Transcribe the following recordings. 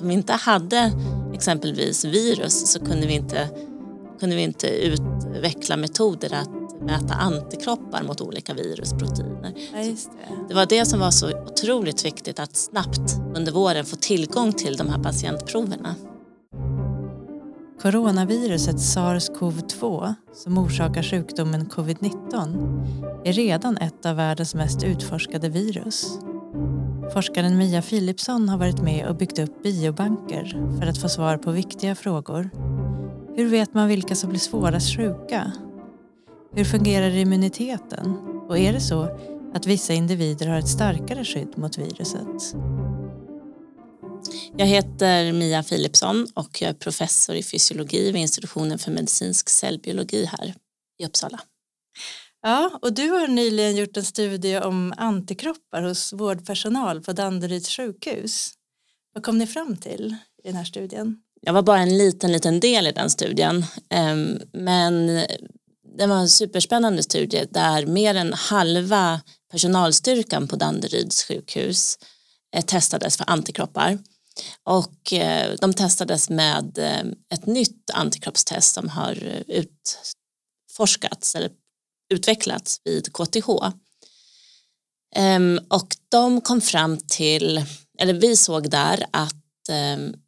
Om vi inte hade exempelvis virus så kunde vi inte, kunde vi inte utveckla metoder att mäta antikroppar mot olika virusproteiner. Ja, det. Det var det som var så otroligt viktigt att snabbt under våren få tillgång till de här patientproverna. Coronaviruset sars-cov-2 som orsakar sjukdomen covid-19 är redan ett av världens mest utforskade virus. Forskaren Mia Philipsson har varit med och byggt upp biobanker för att få svar på viktiga frågor. Hur vet man vilka som blir svårast sjuka? Hur fungerar immuniteten? Och är det så att vissa individer har ett starkare skydd mot viruset? Jag heter Mia Philipsson och jag är professor i fysiologi vid institutionen för medicinsk cellbiologi här i Uppsala. Ja, och du har nyligen gjort en studie om antikroppar hos vårdpersonal på Danderyds sjukhus. Vad kom ni fram till i den här studien? Jag var bara en liten, liten del i den studien, ehm, men det var en superspännande studie där mer än halva personalstyrkan på Danderyds sjukhus eh, testades för antikroppar. Och eh, de testades med eh, ett nytt antikroppstest som har utforskats eller utvecklats vid KTH. Ehm, och de kom fram till, eller vi såg där att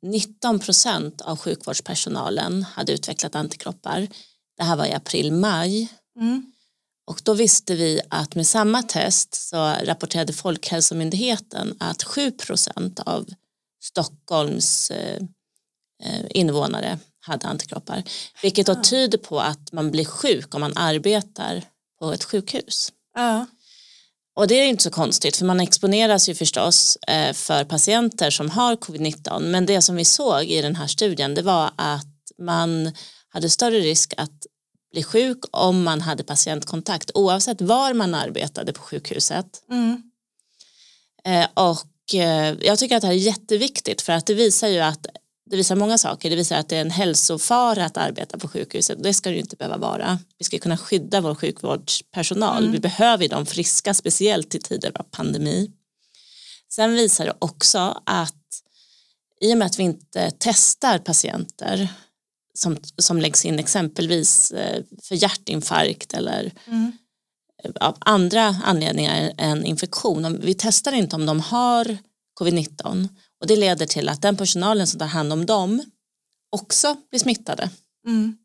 19 procent av sjukvårdspersonalen hade utvecklat antikroppar. Det här var i april-maj. Mm. Och då visste vi att med samma test så rapporterade Folkhälsomyndigheten att 7 procent av Stockholms eh, eh, invånare hade antikroppar. Vilket då ah. tyder på att man blir sjuk om man arbetar på ett sjukhus. Ja. Och det är inte så konstigt för man exponeras ju förstås eh, för patienter som har covid-19 men det som vi såg i den här studien det var att man hade större risk att bli sjuk om man hade patientkontakt oavsett var man arbetade på sjukhuset. Mm. Och Eh, jag tycker att det här är jätteviktigt för att det visar ju att det visar många saker. Det visar att det är en hälsofara att arbeta på sjukhuset. Det ska det ju inte behöva vara. Vi ska kunna skydda vår sjukvårdspersonal. Mm. Vi behöver de friska, speciellt i tider av pandemi. Sen visar det också att i och med att vi inte testar patienter som, som läggs in exempelvis eh, för hjärtinfarkt eller mm av andra anledningar än infektion. Vi testar inte om de har covid-19 och det leder till att den personalen som tar hand om dem också blir smittade. Mm.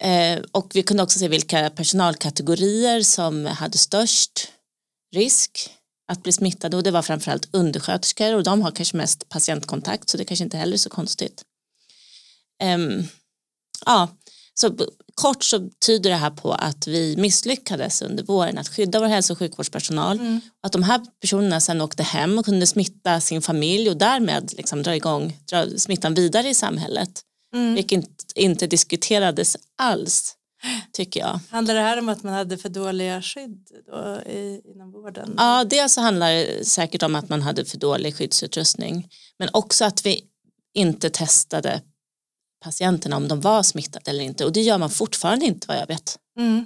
Eh, och vi kunde också se vilka personalkategorier som hade störst risk att bli smittade och det var framförallt undersköterskor och de har kanske mest patientkontakt så det kanske inte heller är så konstigt. Um, ja, så kort så tyder det här på att vi misslyckades under våren att skydda vår hälso och sjukvårdspersonal. Mm. Att de här personerna sen åkte hem och kunde smitta sin familj och därmed liksom dra igång dra smittan vidare i samhället. Mm. Vilket inte diskuterades alls tycker jag. Handlar det här om att man hade för dåliga skydd då i, inom vården? Ja, dels så handlar det säkert om att man hade för dålig skyddsutrustning. Men också att vi inte testade patienterna om de var smittade eller inte och det gör man fortfarande inte vad jag vet. Mm.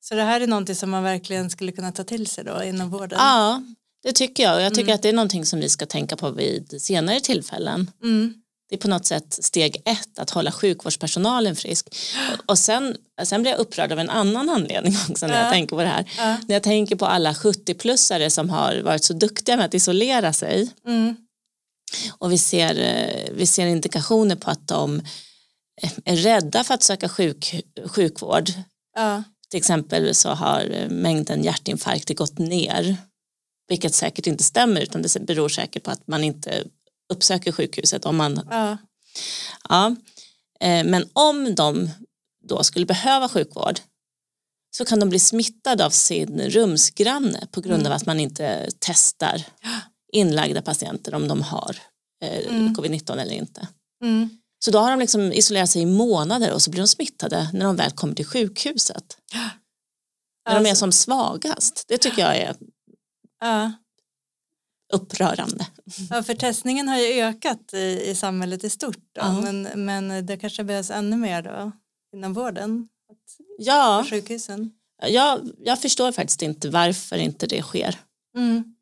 Så det här är någonting som man verkligen skulle kunna ta till sig då inom vården? Ja, det tycker jag och jag tycker mm. att det är någonting som vi ska tänka på vid senare tillfällen. Mm. Det är på något sätt steg ett att hålla sjukvårdspersonalen frisk. Och sen, sen blir jag upprörd av en annan anledning också när ja. jag tänker på det här. Ja. När jag tänker på alla 70-plussare som har varit så duktiga med att isolera sig. Mm. Och vi ser, eh, vi ser indikationer på att de är rädda för att söka sjuk, sjukvård. Ja. Till exempel så har mängden hjärtinfarkter gått ner. Vilket säkert inte stämmer utan det beror säkert på att man inte uppsöker sjukhuset. Om man, ja. Ja. Eh, men om de då skulle behöva sjukvård så kan de bli smittade av sin rumsgranne på grund mm. av att man inte testar inlagda patienter om de har eh, mm. covid-19 eller inte. Mm. Så då har de liksom isolerat sig i månader och så blir de smittade när de väl kommer till sjukhuset. Ja. När de är som svagast. Det tycker jag är ja. upprörande. Ja, för testningen har ju ökat i, i samhället i stort. Ja. men, men det kanske behövs ännu mer då inom vården? Ja, sjukhusen. Jag, jag förstår faktiskt inte varför inte det sker. Mm.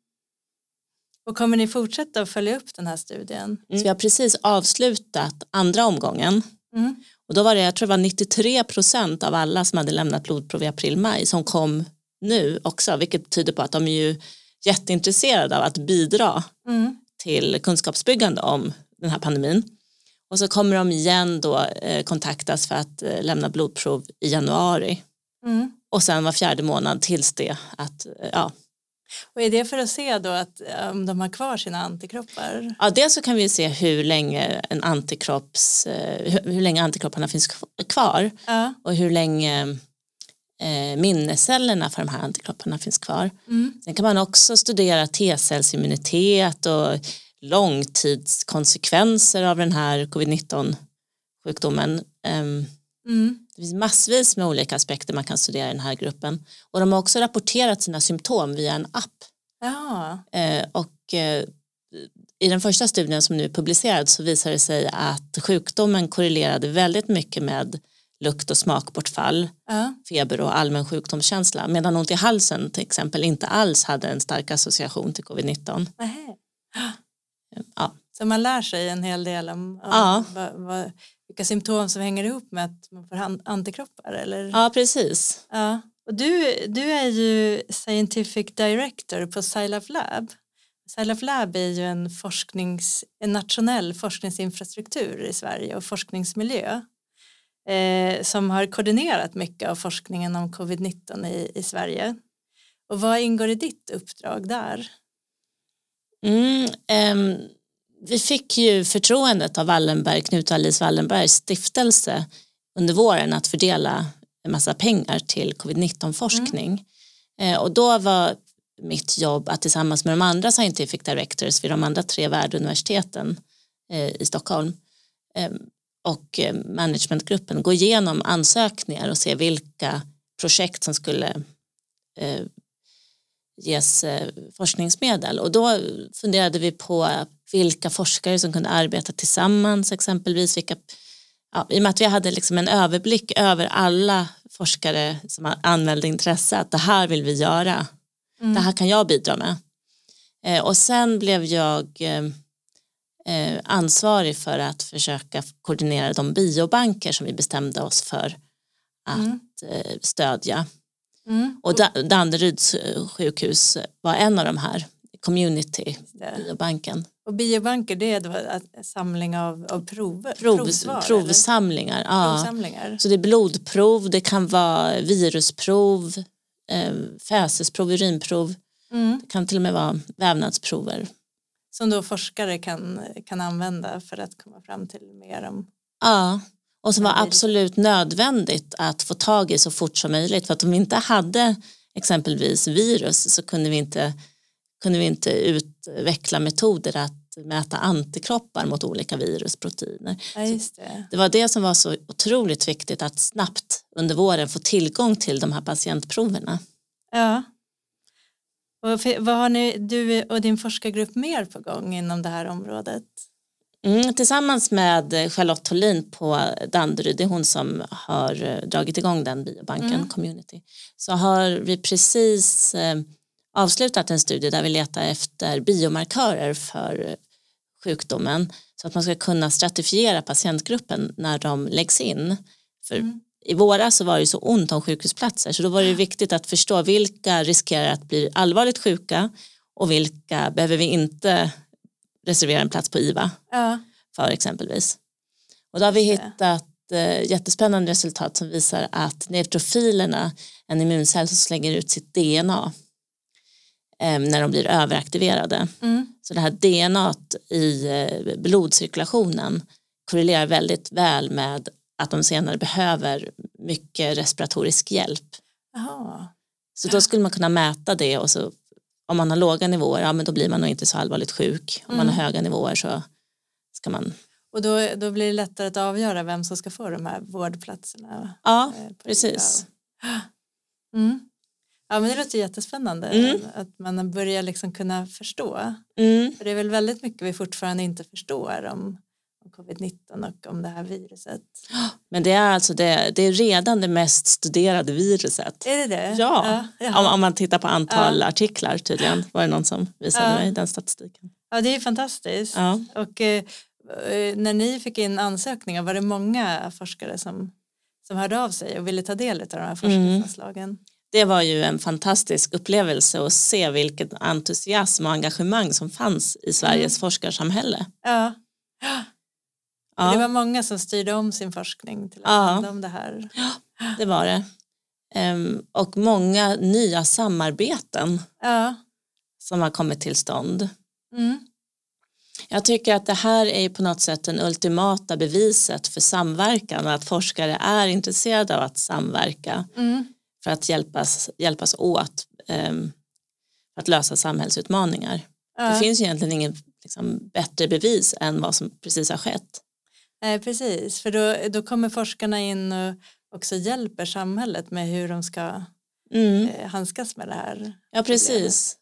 Och kommer ni fortsätta att följa upp den här studien? Mm. Så vi har precis avslutat andra omgången. Mm. Och då var det, jag tror det var 93 procent av alla som hade lämnat blodprov i april-maj som kom nu också, vilket tyder på att de är ju jätteintresserade av att bidra Mm. till kunskapsbyggande om den här pandemin. Och så kommer de igen då eh, kontaktas för att eh, lämna blodprov i januari Mm. och sen var fjärde månad tills det att eh, ja, Och är det för att se då att eh, om de har kvar sina antikroppar? Ja, dels så kan vi se hur länge en antikropps, eh, hur, hur länge antikropparna finns kvar Ja. och hur länge eh, minnescellerna för de här antikropparna finns kvar. Mm. Sen kan man också studera T-cellsimmunitet och långtidskonsekvenser av den här covid-19 sjukdomen. Ehm, Mm. Det finns massvis med olika aspekter man kan studera i den här gruppen och de har också rapporterat sina symptom via en app Ja. Eh, och eh, i den första studien som nu är publicerad så visar det sig att sjukdomen korrelerade väldigt mycket med lukt och smakbortfall, Ja. feber och allmän sjukdomskänsla medan ont i halsen till exempel inte alls hade en stark association till covid-19. Nähä. Ja, Så man lär sig en hel del om, om Ja. vad, vad, vilka symptom som hänger ihop med att man får antikroppar? Eller? ja precis. Ja. Och du, du är ju Scientific Director på Scilab Lab. Scilab Lab är ju en, forsknings, en nationell forskningsinfrastruktur i Sverige och forskningsmiljö eh, som har koordinerat mycket av forskningen om covid-19 i, i Sverige. Och vad ingår i ditt uppdrag där? Mm, ehm, vi fick ju förtroendet av Wallenberg, Knut och Alice Wallenbergs stiftelse under våren att fördela en massa pengar till covid-19 forskning. Eh, och då var mitt jobb att tillsammans med de andra scientific directors vid de andra tre värduniversiteten eh, i Stockholm eh, och managementgruppen gå igenom ansökningar och se vilka projekt som skulle ges eh, forskningsmedel och då funderade vi på vilka forskare som kunde arbeta tillsammans exempelvis vilka, ja, i och med att vi hade liksom en överblick över alla forskare som anmälde intresse att det här vill vi göra, det här kan jag bidra med. Eh, och sen blev jag eh, eh, ansvarig för att försöka koordinera de biobanker som vi bestämde oss för att Mm. eh, stödja. Mm. Och Da- Danderyds eh, sjukhus var en av de här, community biobanken. Och biobanker det är då en samling av, av prover, Prov, provsvar, provsamlingar. Ja. provsamlingar. Så det är blodprov, det kan vara virusprov, eh, fäsesprov, urinprov, Mm. det kan till och med vara vävnadsprover. Som då forskare kan, kan använda för att komma fram till mer om Ja, och som var absolut nödvändigt att få tag i så fort som möjligt för att om vi inte hade exempelvis virus så kunde vi inte, kunde vi inte utveckla metoder att mäta antikroppar mot olika virusproteiner. Ja, det. Det var det som var så otroligt viktigt att snabbt under våren få tillgång till de här patientproverna. Ja. Och vad har ni, du och din forskargrupp mer på gång inom det här området? Mm, tillsammans med Charlotte Holin på Danderyd, det är hon som har eh, dragit igång den biobanken, Mm. community, så har vi precis eh, avslutat en studie där vi letar efter biomarkörer för eh, sjukdomen så att man ska kunna stratifiera patientgruppen när de läggs in. För Mm. I våras så var det ju så ont om sjukhusplatser så då var det viktigt att förstå vilka riskerar att bli allvarligt sjuka och vilka behöver vi inte reservera en plats på IVA Ja, för exempelvis. Och då har vi hittat eh, jättespännande resultat som visar att neutrofilerna, en immuncell som slänger ut sitt DNA eh, när de blir överaktiverade. mm. Så det här DNA i eh, blodcirkulationen korrelerar väldigt väl med att de senare behöver mycket respiratorisk hjälp. Jaha. Så då skulle man kunna mäta det och så om man har låga nivåer, ja men då blir man nog inte så allvarligt sjuk. Om man har Mm. höga nivåer så ska man, Och då, då blir det lättare att avgöra vem som ska få de här vårdplatserna. ja eh, precis. Mm. Ja men det låter jättespännande Mm. att man börjar liksom kunna förstå. Mm. För det är väl väldigt mycket vi fortfarande inte förstår om, covid-19 och om det här viruset. Men det är alltså det, det är redan det mest studerade viruset. Är det det? Ja, om, om man tittar på antal artiklar tydligen var det någon som visade mig den statistiken. Ja, det är fantastiskt. Ja. Och eh, eh, när ni fick in ansökningar var det många forskare som, som hörde av sig och ville ta del av de här forskningsanslagen? Det var ju en fantastisk upplevelse att se vilken entusiasm och engagemang som fanns i Sveriges forskarsamhälle. Ja. Ja. Det var många som styrde om sin forskning till att Ja. handla om det här. Det var det. Ehm, och många nya samarbeten Ja. som har kommit till stånd. Mm. Jag tycker att det här är på något sätt den ultimata beviset för samverkan och att forskare är intresserade av att samverka Mm. för att hjälpas, hjälpas åt för att lösa samhällsutmaningar. Ja. Det finns ju egentligen ingen liksom, bättre bevis än vad som precis har skett. Nej, precis. För då, då kommer forskarna in och också hjälper samhället med hur de ska Mm. eh, handskas med det här. Ja, precis.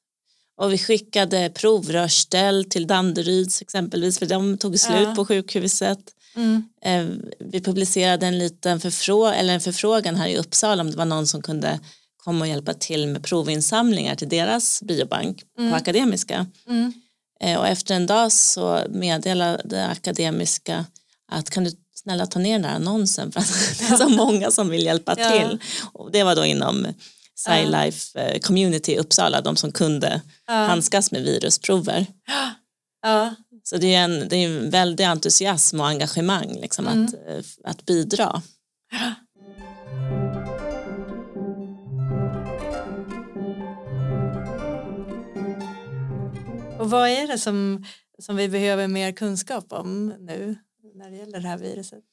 Och vi skickade provrörsställ till Danderyds exempelvis för de tog slut Ja. på sjukhuset. Mm. Eh, Vi publicerade en liten förfrå eller en förfrågan här i Uppsala om det var någon som kunde komma och hjälpa till med provinsamlingar till deras biobank på Akademiska. Mm. Eh, Och efter en dag så meddelade Akademiska att kan du snälla ta ner den här annonsen för att det är så många som vill hjälpa Ja. till. Och det var då inom SciLife eh, Community i Uppsala, de som kunde Ja. handskas med virusprover. Ja. Så det är en, det är en väldig entusiasm och engagemang liksom, att, eh, att bidra. Och vad är det som, som vi behöver mer kunskap om nu när det gäller det här viruset?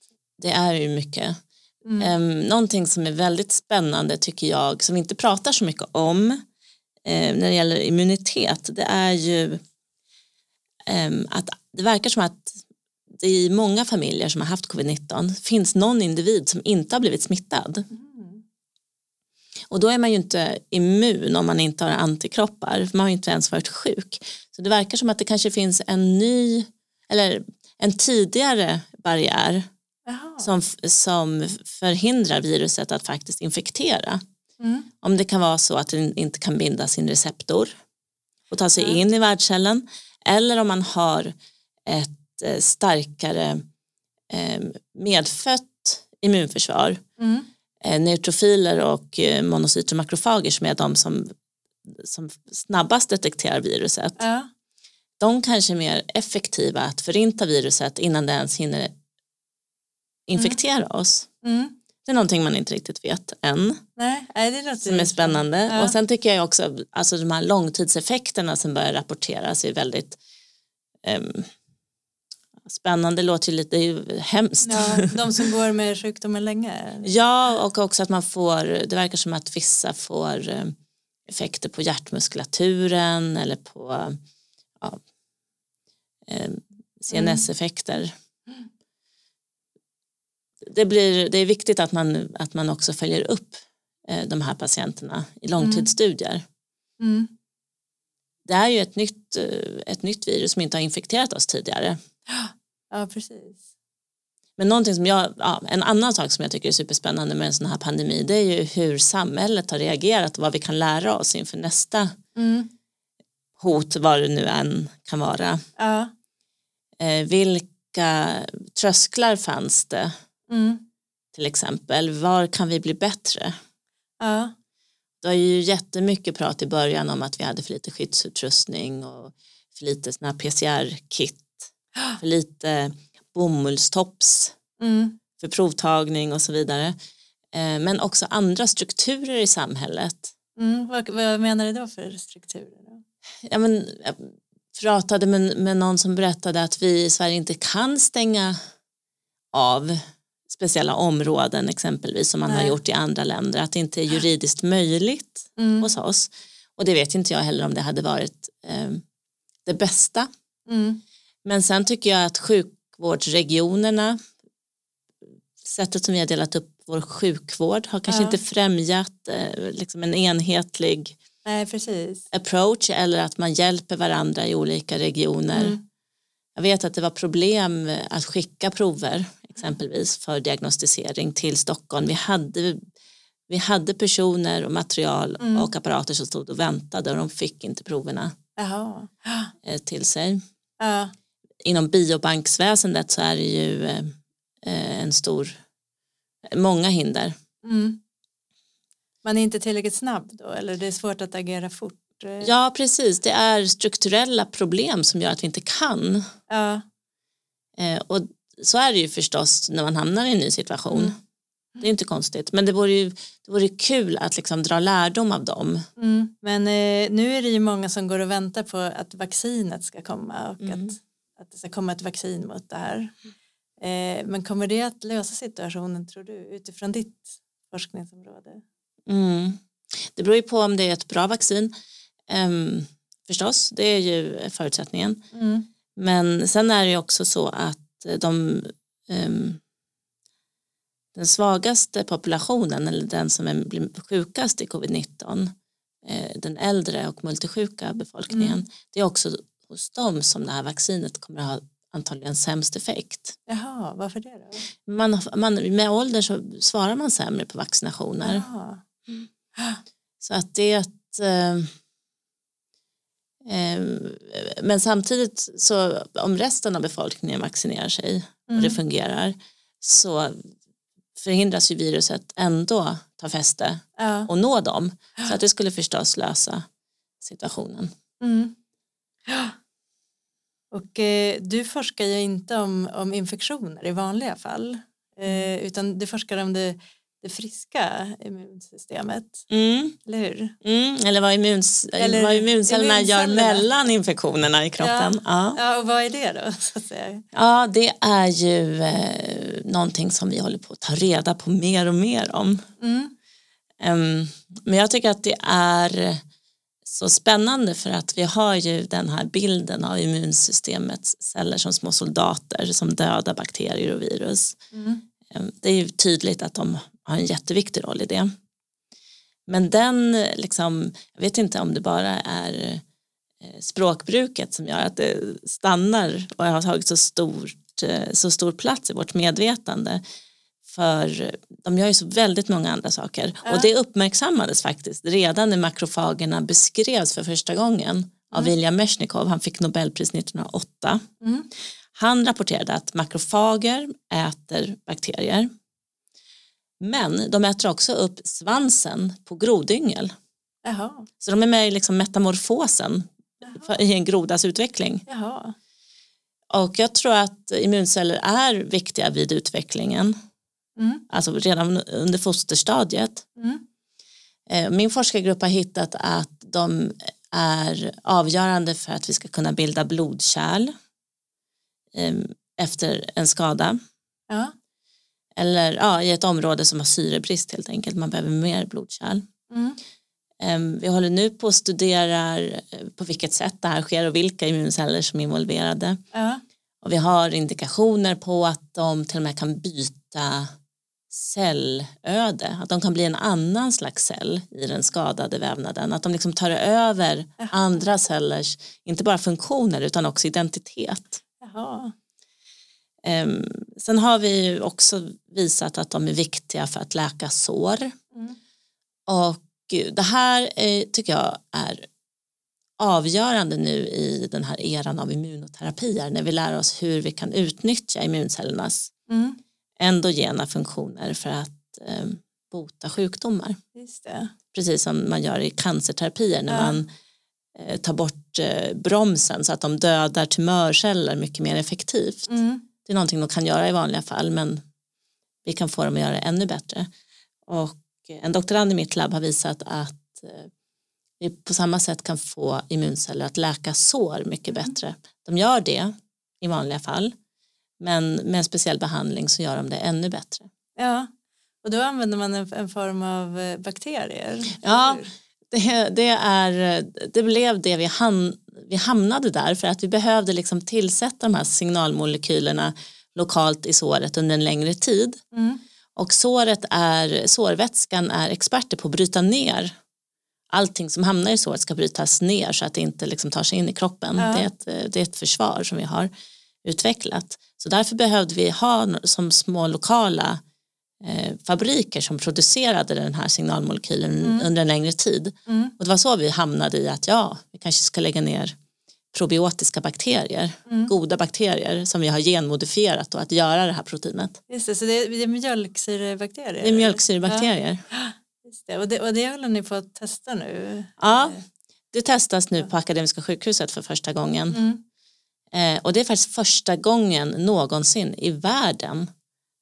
Det är ju mycket. Mm. Um, någonting som är väldigt spännande tycker jag, som vi inte pratar så mycket om eh, när det gäller immunitet, det är ju em, att det verkar som att det i många familjer som har haft covid-19 finns någon individ som inte har blivit smittad. Mm. Och då är man ju inte immun om man inte har antikroppar, för man har ju inte ens varit sjuk. Så det verkar som att det kanske finns en ny, eller en tidigare barriär som, som förhindrar viruset att faktiskt infektera. Mm. Om det kan vara så att den inte kan binda sin receptor och ta sig Ja. in i värdcellen eller om man har ett eh, starkare eh, medfött immunförsvar Mm. eh, neutrofiler och eh, monocyter och makrofager som är de som, som snabbast detekterar viruset. Ja. De kanske är mer effektiva att förinta viruset innan det ens hinner infektera oss. Mm. Det är någonting man inte riktigt vet än Nej, det låter som är spännande. Ja. Och sen tycker jag också alltså de här långtidseffekterna som börjar rapporteras är väldigt ehm, spännande. Låter ju lite ju hemskt. Ja, de som går med sjukdomen länge. Ja, och också att man får, det verkar som att vissa får eh, effekter på hjärtmuskulaturen eller på ja, eh, CNS-effekter. Det, blir, det är viktigt att man, att man också följer upp eh, de här patienterna i långtidsstudier. Mm. Det är ju ett nytt, eh, ett nytt virus som inte har infekterat oss tidigare. Ja, precis. Men någonting som jag, ja, en annan sak som jag tycker är superspännande med en sån här pandemi det är ju hur samhället har reagerat och vad vi kan lära oss inför nästa Mm. Hot, vad det nu än kan vara. Ja. Eh, vilka trösklar fanns det Mm. till exempel? Var kan vi bli bättre? Ja. Det var ju jättemycket prat i början om att vi hade för lite skyddsutrustning och för lite såna PCR-kit, för lite bomullstops Mm. för provtagning och så vidare. Eh, Men också andra strukturer i samhället. Mm. Vad, vad menar du då för strukturer? Då? Ja, men, jag pratade med, med någon som berättade att vi i Sverige inte kan stänga av speciella områden exempelvis som man har Nej. gjort i andra länder. Att det inte är juridiskt möjligt Mm. hos oss. Och det vet inte jag heller om det hade varit eh, det bästa. Mm. Men sen tycker jag att sjukvårdsregionerna, sättet som vi har delat upp vår sjukvård har kanske Ja. inte främjat eh, liksom en enhetlig Nej, precis. approach eller att man hjälper varandra i olika regioner. Mm. Jag vet att det var problem att skicka prover exempelvis för diagnostisering till Stockholm. Vi hade, vi hade personer och material Mm. och apparater som stod och väntade och de fick inte proverna Jaha. eh, till sig. Ja. Inom biobanksväsendet så är det ju eh, en stor, många hinder. Mm. Man är inte tillräckligt snabb då eller det är svårt att agera fort. eh. Ja precis, det är strukturella problem som gör att vi inte kan. Ja. Eh, och så är det ju förstås när man hamnar i en ny situation. Mm. Det är inte konstigt, men det vore ju det vore kul att liksom dra lärdom av dem. Mm. Men eh, nu är det ju många som går och väntar på att vaccinet ska komma och Mm. att, att det ska komma ett vaccin mot det här. Eh, men kommer det att lösa situationen tror du utifrån ditt forskningsområde? Mm. Det beror ju på om det är ett bra vaccin. Ehm, förstås, det är ju förutsättningen. Mm. Men sen är det ju också så att de, ehm, den svagaste populationen eller den som är, blir sjukast i covid-19, eh, den äldre och multisjuka befolkningen, Mm. det är också hos dem som det här vaccinet kommer att ha antagligen sämst effekt. Jaha, varför det då? Man, man, med ålder så svarar man sämre på vaccinationer. Jaha. Så att det är ett, eh, eh, men samtidigt så om resten av befolkningen vaccinerar sig och det Mm. fungerar så förhindras ju viruset ändå ta fäste Ja. och nå dem. Så att det skulle förstås lösa situationen. Mm. Ja. Och eh, du forskar ju inte om, om infektioner i vanliga fall eh, utan du forskar om det, det friska immunsystemet, Mm, eller hur? mm, eller vad, immuns, Eller vad immuncellerna gör mellan infektionerna i kroppen. Ja. Ja, och vad är det då? Så att säga? Ja, det är ju eh, någonting som vi håller på att ta reda på mer och mer om. Mm. Em, men jag tycker att det är så spännande för att vi har ju den här bilden av immunsystemets celler som små soldater som dödar bakterier och virus. Mm. Det är ju tydligt att de har en jätteviktig roll i det. Men den, liksom, jag vet inte om det bara är eh, språkbruket som gör att det stannar och har tagit så, stort, eh, så stor plats i vårt medvetande. För de gör ju så väldigt många andra saker. Ja. Och det uppmärksammades faktiskt redan när makrofagerna beskrevs för första gången av William Meshnikov. Han fick Nobelpris 1908. Mm. Han rapporterade att makrofager äter bakterier. Men de äter också upp svansen på grodyngel. Jaha. Så de är med i liksom metamorfosen för, i en grodas utveckling. Jaha. Och jag tror att immunceller är viktiga vid utvecklingen. Mm. Alltså redan under fosterstadiet. Mm. Eh, Min forskargrupp har hittat att de är avgörande för att vi ska kunna bilda blodkärl eh, efter en skada. Ja. Eller ja, i ett område som har syrebrist helt enkelt. Man behöver mer blodkärl. Mm. Eh, Vi håller nu på att studera eh, på vilket sätt det här sker och vilka immunceller som är involverade. Ja. Och vi har indikationer på att de till och med kan byta cellöde, att de kan bli en annan slags cell i den skadade vävnaden, att de liksom tar över Jaha. andra cellers, inte bara funktioner utan också identitet. Jaha. Ehm, sen har vi ju också visat att de är viktiga för att läka sår Mm. och det här eh, tycker jag är avgörande nu i den här eran av immunoterapier när vi lär oss hur vi kan utnyttja immuncellernas Mm. endogena funktioner för att eh, bota sjukdomar. Precis som man gör i cancerterapier när Ja. man eh, tar bort eh, bromsen så att de dödar tumörceller mycket mer effektivt. Mm. Det är någonting de kan göra i vanliga fall men vi kan få dem att göra det ännu bättre. Och en doktorand i mitt labb har visat att eh, vi på samma sätt kan få immunceller att läka sår mycket bättre. De gör det i vanliga fall men med en speciell behandling så gör de det ännu bättre. Ja. Och då använder man en, en form av eh, bakterier? Ja. Det, det, är, det blev det vi, ham, vi hamnade där för att vi behövde liksom tillsätta de här signalmolekylerna lokalt i såret under en längre tid. Mm. Och såret är, sårvätskan är experter på att bryta ner allting som hamnar i såret ska brytas ner så att det inte liksom tar sig in i kroppen. Ja. Det, är ett, det är ett försvar som vi har. utvecklat. Så därför behövde vi ha som små lokala fabriker som producerade den här signalmolekylen mm. under en längre tid. Mm. Och det var så vi hamnade i att ja, vi kanske ska lägga ner probiotiska bakterier, mm. goda bakterier som vi har genmodifierat och att göra det här proteinet. Just det, så det är, det är mjölksyrebakterier? Det är mjölksyrebakterier. Ja. Just det. Och, det, och det håller ni på att testa nu? Ja, det testas nu på Akademiska sjukhuset för första gången. Mm. Eh, och det är faktiskt första gången någonsin i världen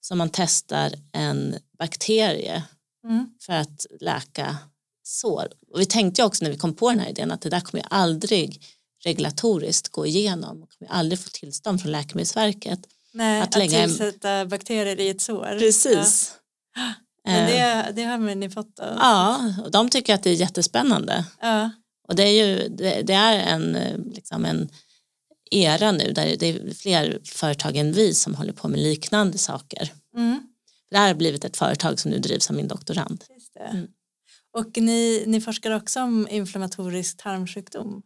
som man testar en bakterie mm. för att läka sår. Och vi tänkte också när vi kom på den här idén att det där kommer aldrig regulatoriskt gå igenom och kommer aldrig få tillstånd från Läkemedelsverket. Nej, att, att lägga tillsätta en... bakterier i ett sår. Precis. Ja. Men det, eh. det har ni fått då? Ja, och de tycker att det är jättespännande. Ja. Och det är ju det, det är en, liksom en era nu där det är fler företag än vi som håller på med liknande saker. Mm. Det här har blivit ett företag som nu drivs av min doktorand. Mm. Och ni, ni forskar också om inflammatorisk tarmsjukdom?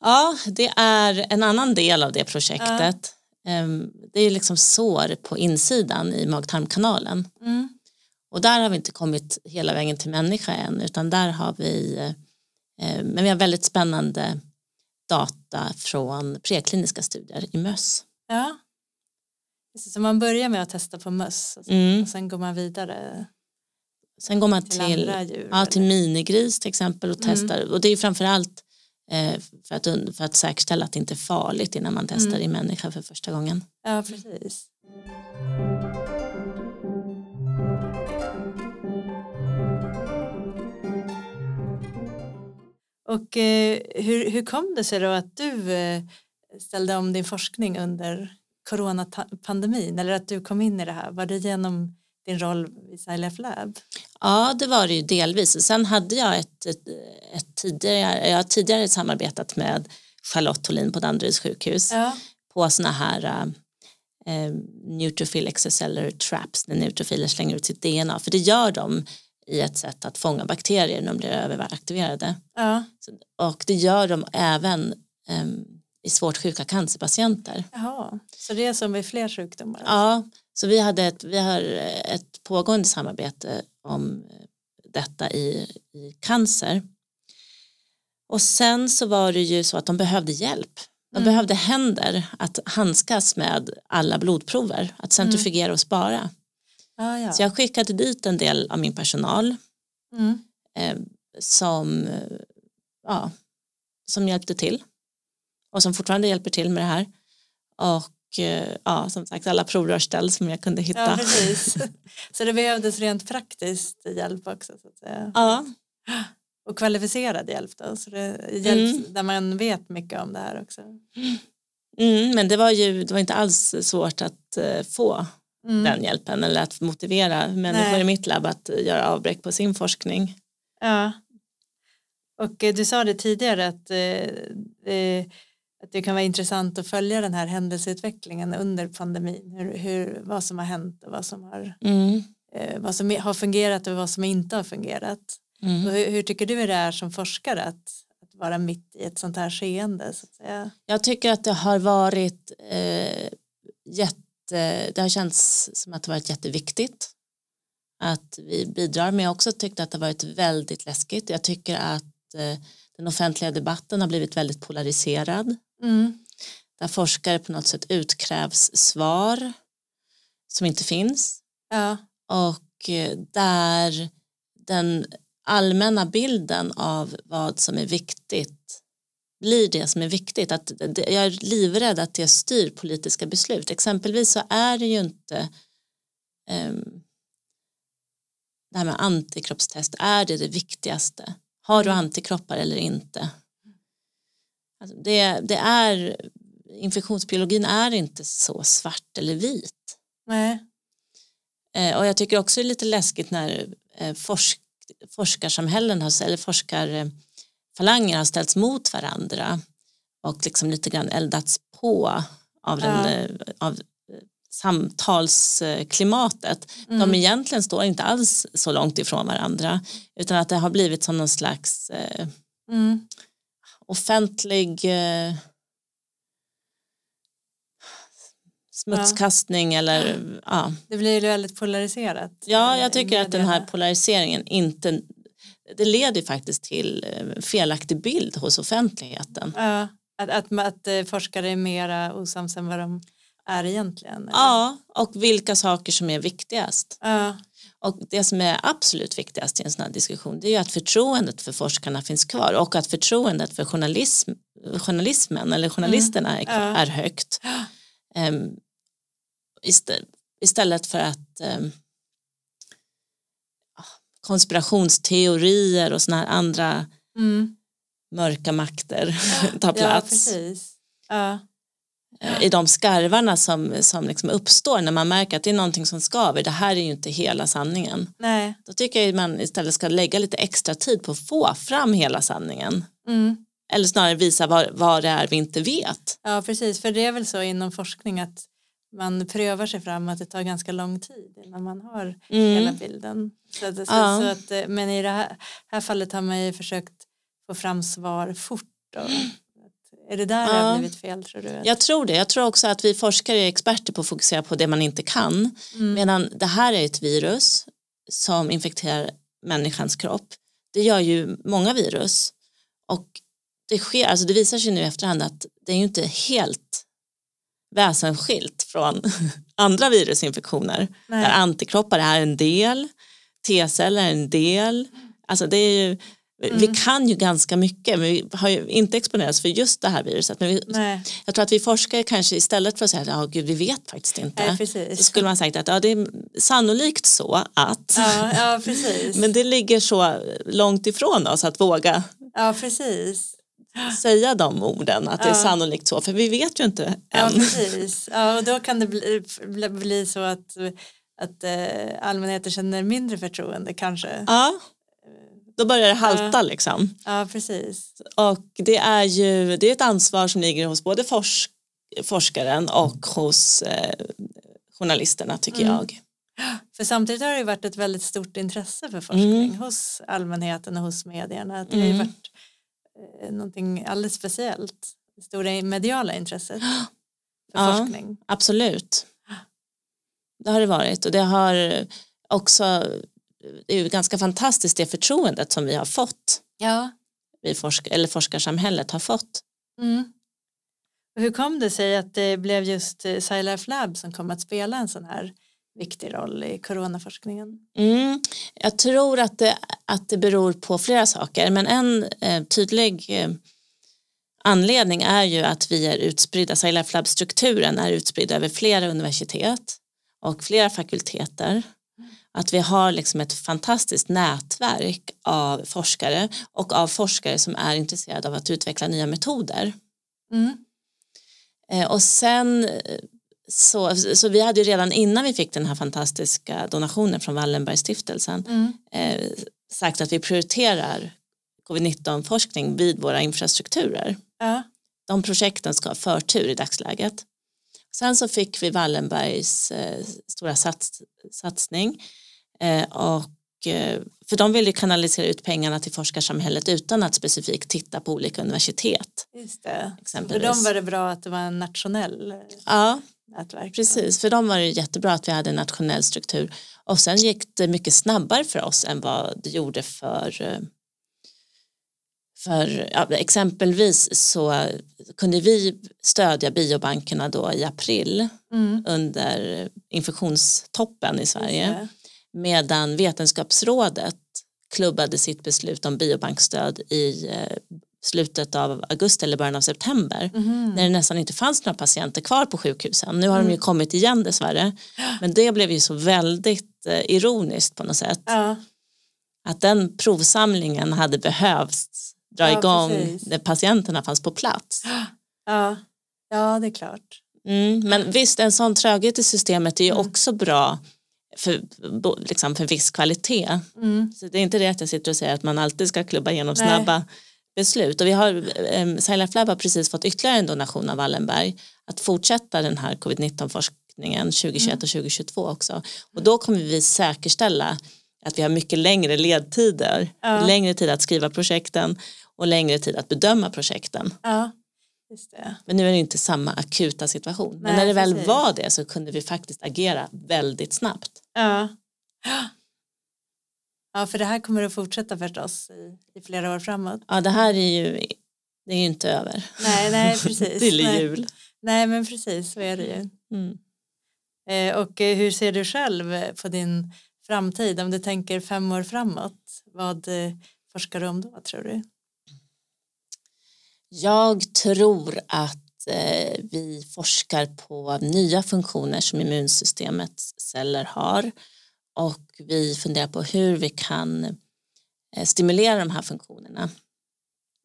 Ja, det är en annan del av det projektet. Ja. Ehm, det är liksom sår på insidan i mag-tarmkanalen. Mm. Och där har vi inte kommit hela vägen till människa än utan där har vi eh, men vi har väldigt spännande data från prekliniska studier i möss. Ja. Så man börjar med att testa på möss och sen, mm. och sen går man vidare Sen går man till, till, djur, ja, till minigris till exempel och mm. testar och det är framförallt eh, för, att, för att säkerställa att det inte är farligt innan man testar mm. i människa för första gången. Ja, precis. Och eh, hur, hur kom det sig då att du eh, ställde om din forskning under coronapandemin eller att du kom in i det här? Var det genom din roll vid SciLife Lab? Ja, det var det ju delvis. Sen hade jag ett, ett, ett tidigare, jag har tidigare samarbetat med Charlotte Tholin på Danderyds sjukhus ja. på sådana här eh, neutrophil extracellular traps när neutrofiler slänger ut sitt DNA för det gör de i ett sätt att fånga bakterier när de blir överaktiverade. Ja. Och det gör de även um, i svårt sjuka cancerpatienter. Jaha. Så det är som vid fler sjukdomar? Ja, så vi, hade ett, vi har ett pågående samarbete om detta i, i cancer. Och sen så var det ju så att de behövde hjälp. De mm. behövde händer att handskas med alla blodprover, att centrifugera och spara. Ah, ja. Så jag skickade dit en del av min personal mm. eh, som, ja, som hjälpte till och som fortfarande hjälper till med det här. Och eh, ja, som sagt alla provrörsställ som jag kunde hitta. Ja, precis. Så det behövdes rent praktiskt hjälp också? Så att säga. Ja. Och kvalificerad hjälp då? Så det hjälp mm. där man vet mycket om det här också? Mm, men det var ju det var inte alls svårt att uh, få mm. den hjälpen eller att motivera människor Nej. i mitt labb att göra avbräck på sin forskning. Ja. Och eh, du sa det tidigare att, eh, eh, att det kan vara intressant att följa den här händelseutvecklingen under pandemin. Hur, hur, vad som har hänt och vad som har, mm. eh, vad som har fungerat och vad som inte har fungerat. Mm. Hur, hur, tycker du det är som forskare att, att vara mitt i ett sånt här skeende? Så att säga? Jag tycker att det har varit eh, jätte det har känts som att det varit jätteviktigt att vi bidrar men jag också tyckte att det varit väldigt läskigt. Jag tycker att eh, den offentliga debatten har blivit väldigt polariserad. Mm. Där forskare på något sätt utkrävs svar som inte finns. Ja. Och eh, där den allmänna bilden av vad som är viktigt blir det som är viktigt. Att jag är livrädd att det styr politiska beslut. Exempelvis så är det ju inte um, det här med antikroppstest, är det det viktigaste? Har du antikroppar eller inte? Alltså det, det är, infektionsbiologin är inte så svart eller vit. Nej. Eh, och jag tycker också det är lite läskigt när eh, forsk, forskarsamhällen har, eller forskar falanger har ställts mot varandra och liksom lite grann eldats på av, den, ja. Eh, av eh, samtalsklimatet. Mm. De egentligen står inte alls så långt ifrån varandra utan att det har blivit som någon slags eh, mm. offentlig eh, smutskastning eller ja. Det blir väldigt polariserat. Ja, jag tycker att den här polariseringen inte det leder faktiskt till eh, felaktig bild hos offentligheten. Ja, att, att, att eh, forskare är mera osams än vad de är egentligen. eller? Ja, och vilka saker som är viktigast. Ja, Och det som är absolut viktigast i en sån här diskussion det är ju att förtroendet för forskarna finns kvar och att förtroendet för journalism, journalismen eller journalisterna är, kvar, Ja. är högt. Um, istä- istället för att um, konspirationsteorier och såna här andra mm. mörka makter tar ja plats precis. Ja. eh, i de skarvarna som, som liksom uppstår när man märker att det är någonting som skaver. Det här är ju inte hela sanningen. Nej. Då tycker jag att man istället ska lägga lite extra tid på att få fram hela sanningen. Mm. Eller snarare visa vad, vad det är vi inte vet. Ja precis, för det är väl så inom forskning att man prövar sig fram att det tar ganska lång tid innan man har hela bilden. Så att, så, Ja. så att, eh, men i det här, här fallet har man ju försökt få fram svar fort. Och, att- är det där det Ja. har blivit fel tror du? Jag tror det. Jag tror också att vi forskare är experter på att fokusera på det man inte kan. Mm. Medan det här är ett virus som infekterar människans kropp. Det gör ju många virus. Och det, sker, alltså det visar sig nu i efterhand att det är ju inte helt väsensskilt från andra virusinfektioner. Nej. Där antikroppar är en del, T-celler är en del. Alltså det är ju, Vi Mm. kan ju ganska mycket men vi har ju inte exponerats för just det här viruset. Men vi, jag tror att vi forskare kanske istället för att säga att gud, vi vet faktiskt inte. nej så skulle man sagt att ja, det är sannolikt så att. Ja, ja precis. Men det ligger så långt ifrån oss att våga Ja precis. Säga de orden att det är Ja. sannolikt så för vi vet ju inte Ja än. precis. Ja, och då kan det bli, bli, bli så att, att eh, allmänheten känner mindre förtroende kanske. Ja, då börjar det halta liksom. Ja precis. Och det är ju det är ett ansvar som ligger hos både forsk forskaren och hos eh, journalisterna tycker Mm. jag. För samtidigt har det ju varit ett väldigt stort intresse för forskning Mm. hos allmänheten och hos medierna. Det har Mm. varit någonting alldeles speciellt. Det stora mediala intresset för Ja. forskning. Absolut. Det har det varit och det har också det är ju ganska fantastiskt det förtroendet som vi har fått Ja. vi forsk eller forskarsamhället har fått. Mm. Och hur kom det sig att det blev just eh, SciLife Lab som kom att spela en sån här viktig roll i coronaforskningen? Mm. Jag tror att det, att det beror på flera saker men en eh, tydlig eh, anledning är ju att vi är utspridda, SciLife Lab-strukturen är utspridd över flera universitet och flera fakulteter. Att vi har liksom ett fantastiskt nätverk av forskare och av forskare som är intresserade av att utveckla nya metoder. Mm. Eh, och sen eh, så, så vi hade ju redan innan vi fick den här fantastiska donationen från Wallenbergstiftelsen Mm. eh, sagt att vi prioriterar covid-19 forskning vid våra infrastrukturer. Ja. De projekten ska ha förtur i dagsläget. Sen så fick vi Wallenbergs eh, stora sats, satsning eh, och eh, för de ville ju kanalisera ut pengarna till forskarsamhället utan att specifikt titta på olika universitet. Just det. För dem var det bra att det var en nationell eh, Ja, nätverk. precis. För dem var det jättebra att vi hade en nationell struktur. Och sen gick det mycket snabbare för oss än vad det gjorde för eh, för ja, exempelvis så kunde vi stödja biobankerna då i april Mm. under infektionstoppen i Sverige medan Vetenskapsrådet klubbade sitt beslut om biobankstöd i eh, slutet av augusti eller början av september Mhm. när det nästan inte fanns några patienter kvar på sjukhusen. Nu har de ju Mm. kommit igen dessvärre men det blev ju så väldigt eh, ironiskt på något sätt Ja, att den provsamlingen hade behövts dra Ja, igång precis. när patienterna fanns på plats. ja. ja, det är klart. Mm, men visst, en sån tröghet i systemet är ju Mm. också bra för, liksom för viss kvalitet. Mm. Så det är inte det att jag sitter och säger att man alltid ska klubba igenom Nej. snabba beslut. Och vi har, um, Silent Lab har precis fått ytterligare en donation av Wallenberg att fortsätta den här covid-19 forskningen 2021 Mm. och 2022 också. Och då kommer vi säkerställa att vi har mycket längre ledtider, Ja. längre tid att skriva projekten och längre tid att bedöma projekten. Ja. Just det. Men nu är det inte samma akuta situation. Men Nej, när det väl precis. var det så kunde vi faktiskt agera väldigt snabbt. Ja. Ja, för det här kommer att fortsätta förstås i, i flera år framåt. Ja, det här är ju, det är ju inte över Nej, nej precis. till nej. jul. nej, men precis så är det ju. Mm. Eh, och eh, hur ser du själv på din framtid? Om du tänker fem år framåt, vad eh, forskar du om då tror du? Jag tror att eh, vi forskar på nya funktioner som immunsystemets celler har och vi funderar på hur vi kan eh, stimulera de här funktionerna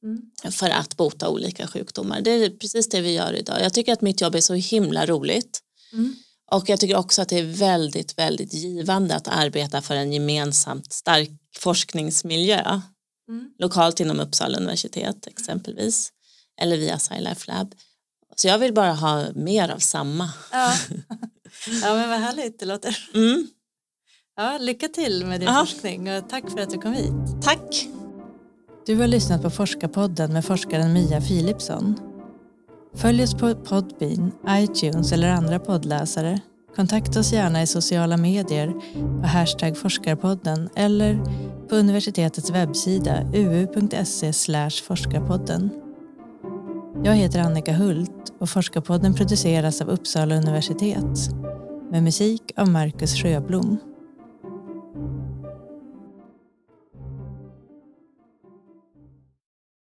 Mm. för att bota olika sjukdomar. Det är precis det vi gör idag. Jag tycker att mitt jobb är så himla roligt Mm. och jag tycker också att det är väldigt, väldigt givande att arbeta för en gemensamt stark forskningsmiljö Mm. lokalt inom Uppsala universitet exempelvis eller via SciLife Lab. Så jag vill bara ha mer av samma. Ja. ja, men vad härligt det låter. Mm, Ja, lycka till med din Ja. forskning och tack för att du kom hit. tack! Du har lyssnat på Forskarpodden med forskaren Mia Philipsson. Följ oss på Podbean, iTunes eller andra poddläsare. Kontakta oss gärna i sociala medier på hashtag forskarpodden eller på universitetets webbsida uu.se forskarpodden. Jag heter Annika Hult och Forskarpodden produceras av Uppsala universitet med musik av Marcus Sjöblom.